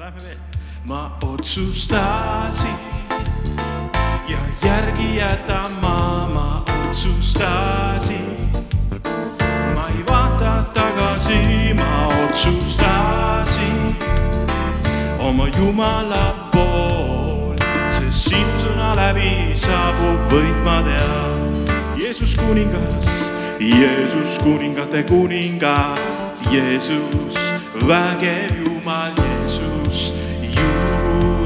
Lähme veel. ma otsustasin ja järgi jätama ma otsustasin. ma ei vaata tagasi, ma otsustasin oma Jumala pool, sest sinu sõna läbi saabub võit ma tean. Jeesus kuningas, Jeesus kuningate kuningas, Jeesus vägev Jumal,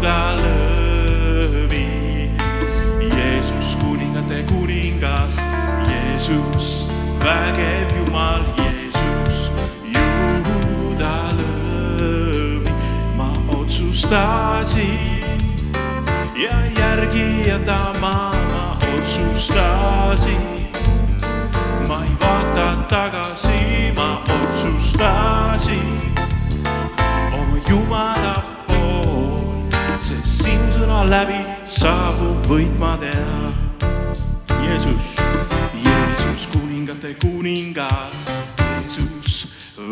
juuda lõvi. Jeesus kuningate kuningas, Jeesus vägev Jumal, Jeesus juuda lõvi. ma otsustasin ja järgi jätama ma otsustasin. ma ei vaata tagasi, ma otsustasin oma Jumala sõna läbi saabub võit ma tean. Jeesus, Jeesus kuningate kuningas, Jeesus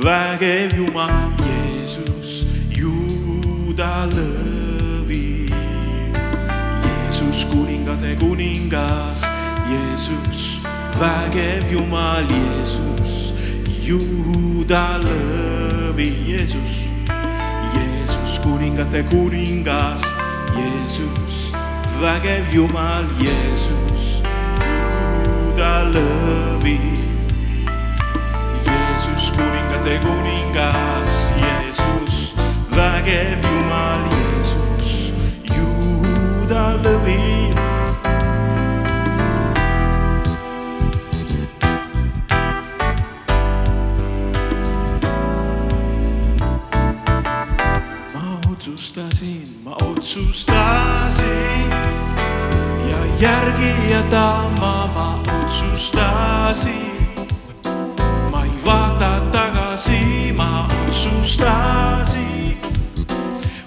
vägev Jumal, Jeesus juuda lõvi. Jeesus kuningate kuningas, Jeesus vägev Jumal, Jeesus juuda lõvi, Jeesus, Jeesus kuningate kuningas, Jeesus vägev Jumal, Jeesus juuda lõvi. Jeesus kuningate kuningas, Jeesus vägev Jumal, Jeesus juuda lõvi. Ja järgi jätama ma ei vaata tagasi, ma otsustasin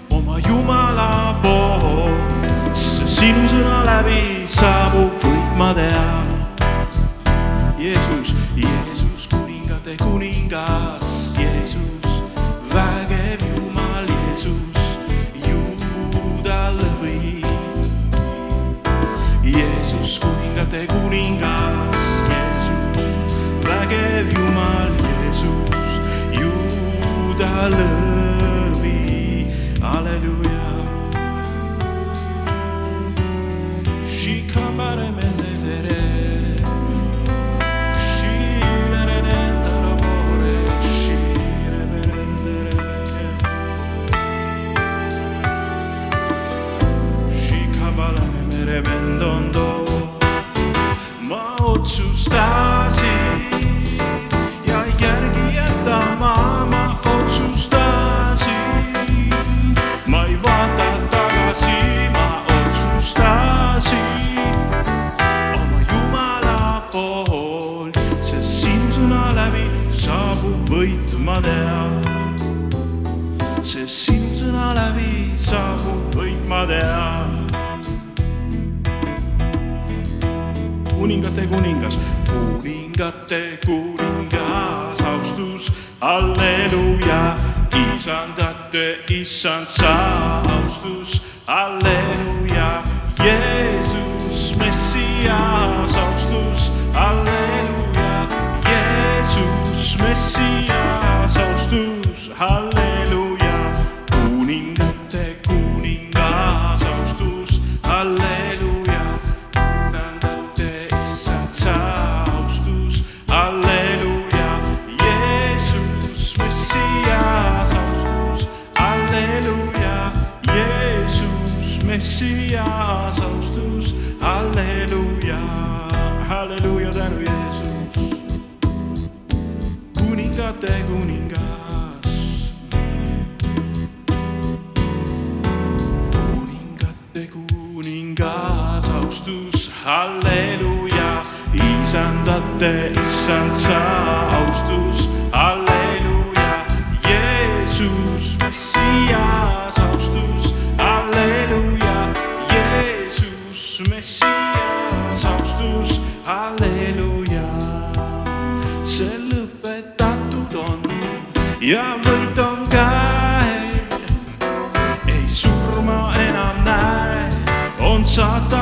oma Jumala poolt, sest sinu sõna läbi saabub võit, ma tean. Jeesus, Jeesus kuningate kuningas, kuningate kuningas, Jeesus vägev Jumal, Jeesus juuda lõvi. Halleluuja. Kuningate kuningas, kuningate kuningas, austus, halleluuja, isandate issand sa, austus, halleluuja, Jeesus, Messias, austus, halleluuja, Jeesus, Messias, kuningate kuningas. kuningate kuningas, austus, halleluuja, isandate issand sa, austus, चाहता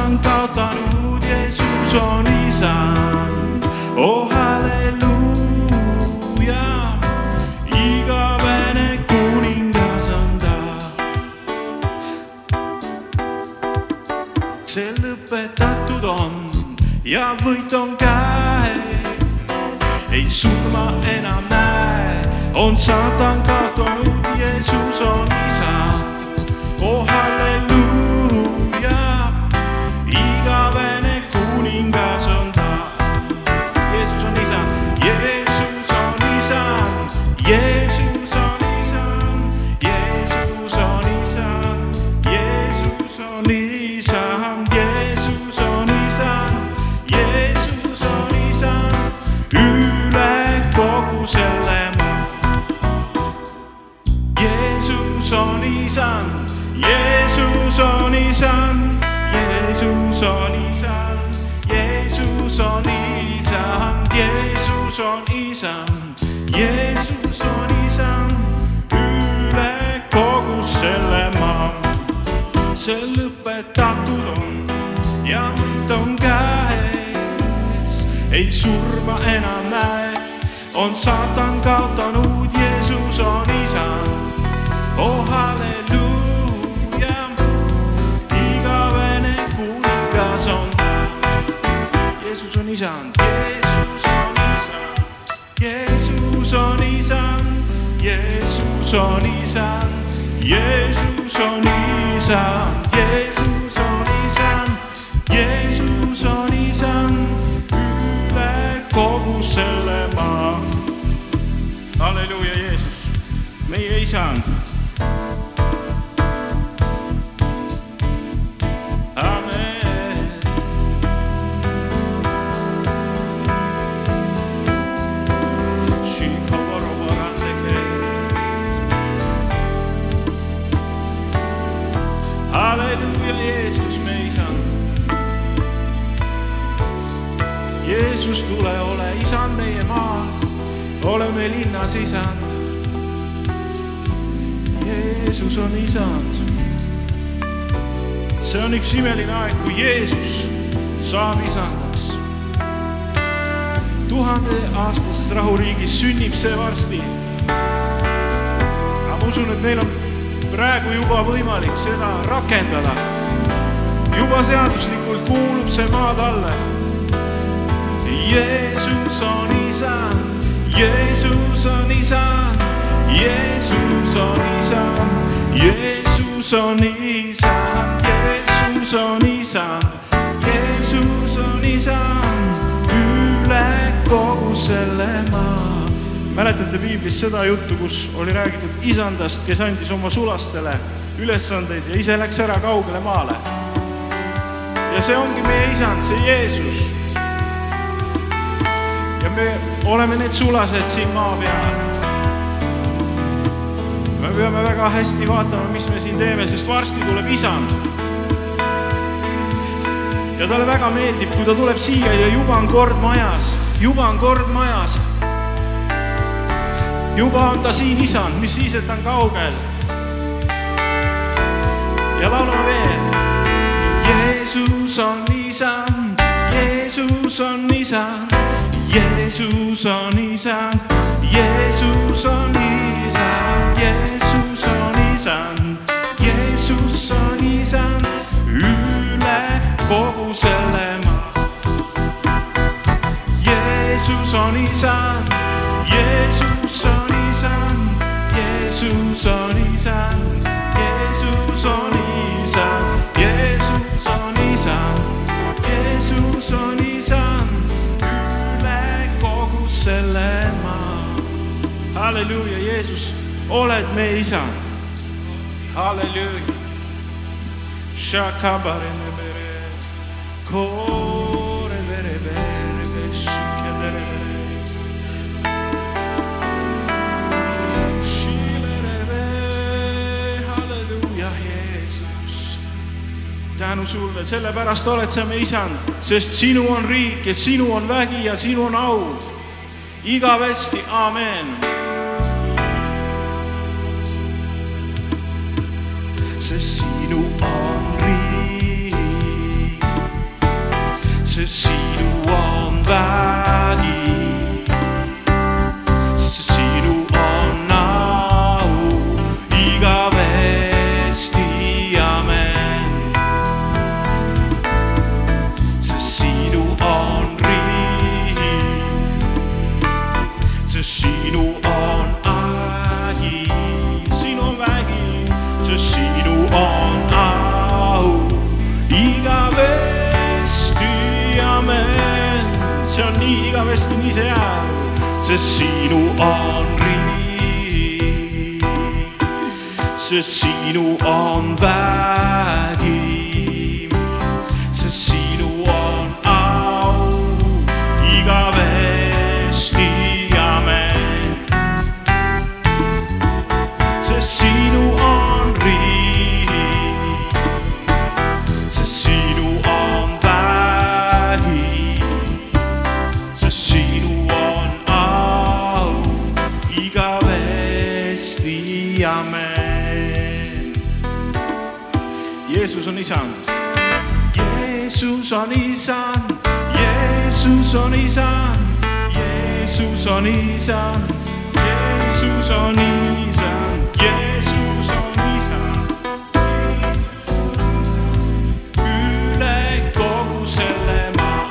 Jeesus, tule ole isand meie maal, ole meil linnas isand. Jeesus on isand. see on üks imeline aeg, kui Jeesus saab isandaks. tuhandeaastases rahuriigis sünnib see varsti. aga ma usun, et meil on praegu juba võimalik seda rakendada. juba seaduslikult kuulub see maa talle. Jeesus on isand, Jeesus on isand, Jeesus on isand, Jeesus on isand, Jeesus on isand, Jeesus on isand üle kogu selle maa. mäletate piiblist seda juttu, kus oli räägitud isandast, kes andis oma sulastele ülesandeid ja ise läks ära kaugele maale. ja see ongi meie isand, see Jeesus ja me oleme need sulased siin maa peal. me peame väga hästi vaatama, mis me siin teeme, sest varsti tuleb isand. ja talle väga meeldib, kui ta tuleb siia ja juba on kord majas, juba on kord majas. juba on ta siin isand, mis siis, et ta on kaugel. ja laulame veel. Jeesus on isand, Jeesus on isand, Jeesus on isand, Jeesus on isand, Jeesus on isand, Jeesus on isand üle kogu selle maa. Jeesus on isand, selle maa. halleluuja, Jeesus, oled meie isand. halleluuja. Tänu sulle, sellepärast oled sa meie isand, sest sinu on riik ja sinu on vägi ja sinu on au igavesti, aamen. sest sinu on riik, sest sinu on. Jeesus on isand, Jeesus on isand, Jeesus on isand, Jeesus on isand, Jeesus on isand. üle kogu selle maa.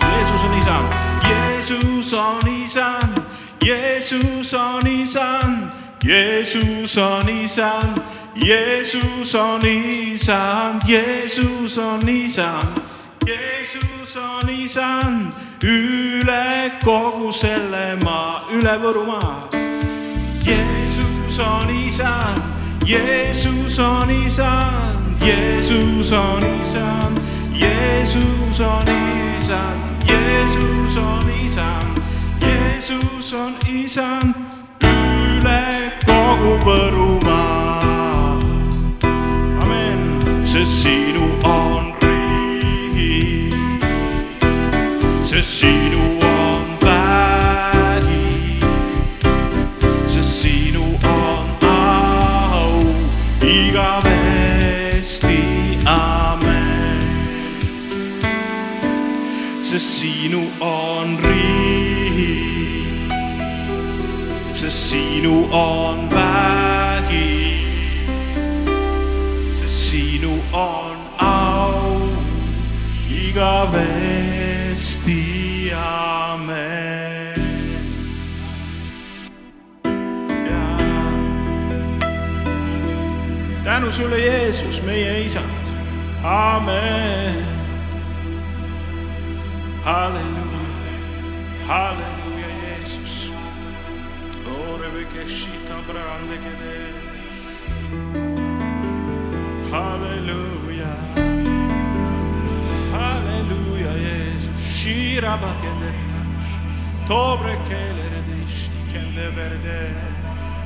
Jeesus on isand, Jeesus on isand, Jeesus on isand, Jeesus on isand, Jeesus on isand, Jeesus on isand, Jeesus on isand üle kogu selle maa, üle Võrumaa. Jeesus on isand, Jeesus on isand, Jeesus on isand, Jeesus on isand, Jeesus on isand, Jeesus on isand üle kogu Võrumaa. amen, sest sinu on sest sinu on vägi sest sinu on au igavesti, amen. sest sinu on riik, sest sinu on sulle, Jeesus, meie isand, amen. halleluuja, halleluuja, Jeesus. halleluuja, halleluuja, Jeesus, shira bakenderinas, dobre kelere disti kende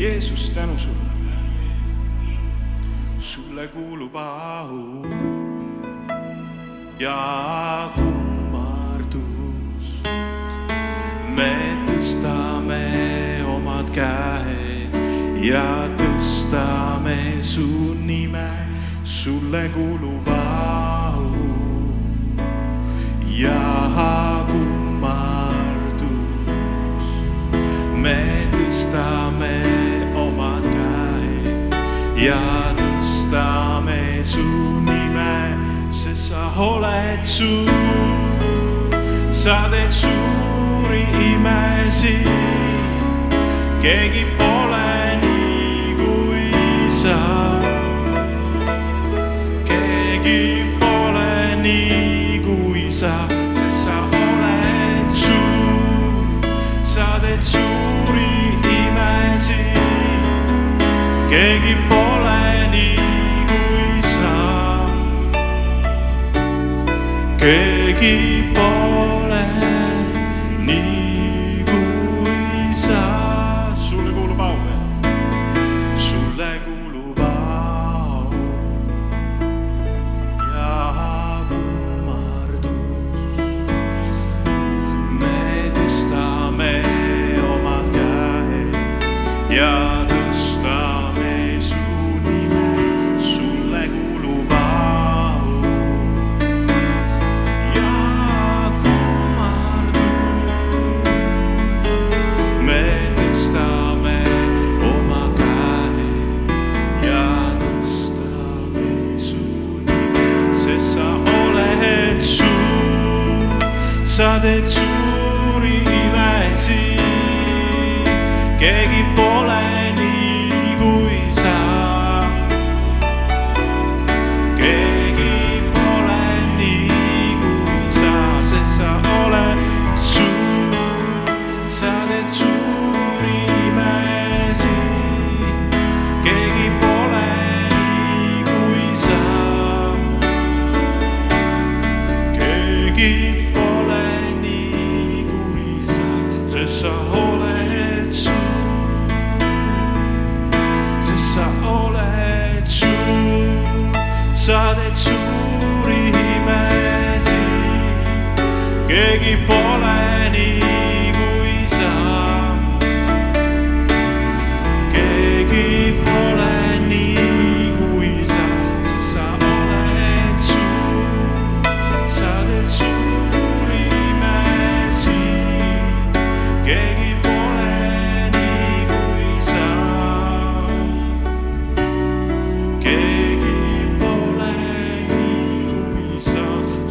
Jeesus, tänu sulle. sulle kuulub au ja kummardus. Ja tõstame su nime, sulle kuulub au. Ja kummardus. me tõstame omad käed. Ja tõstame su nime, sest sa oled suur, sa teed suuri imesid, keegi pole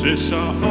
keegi pole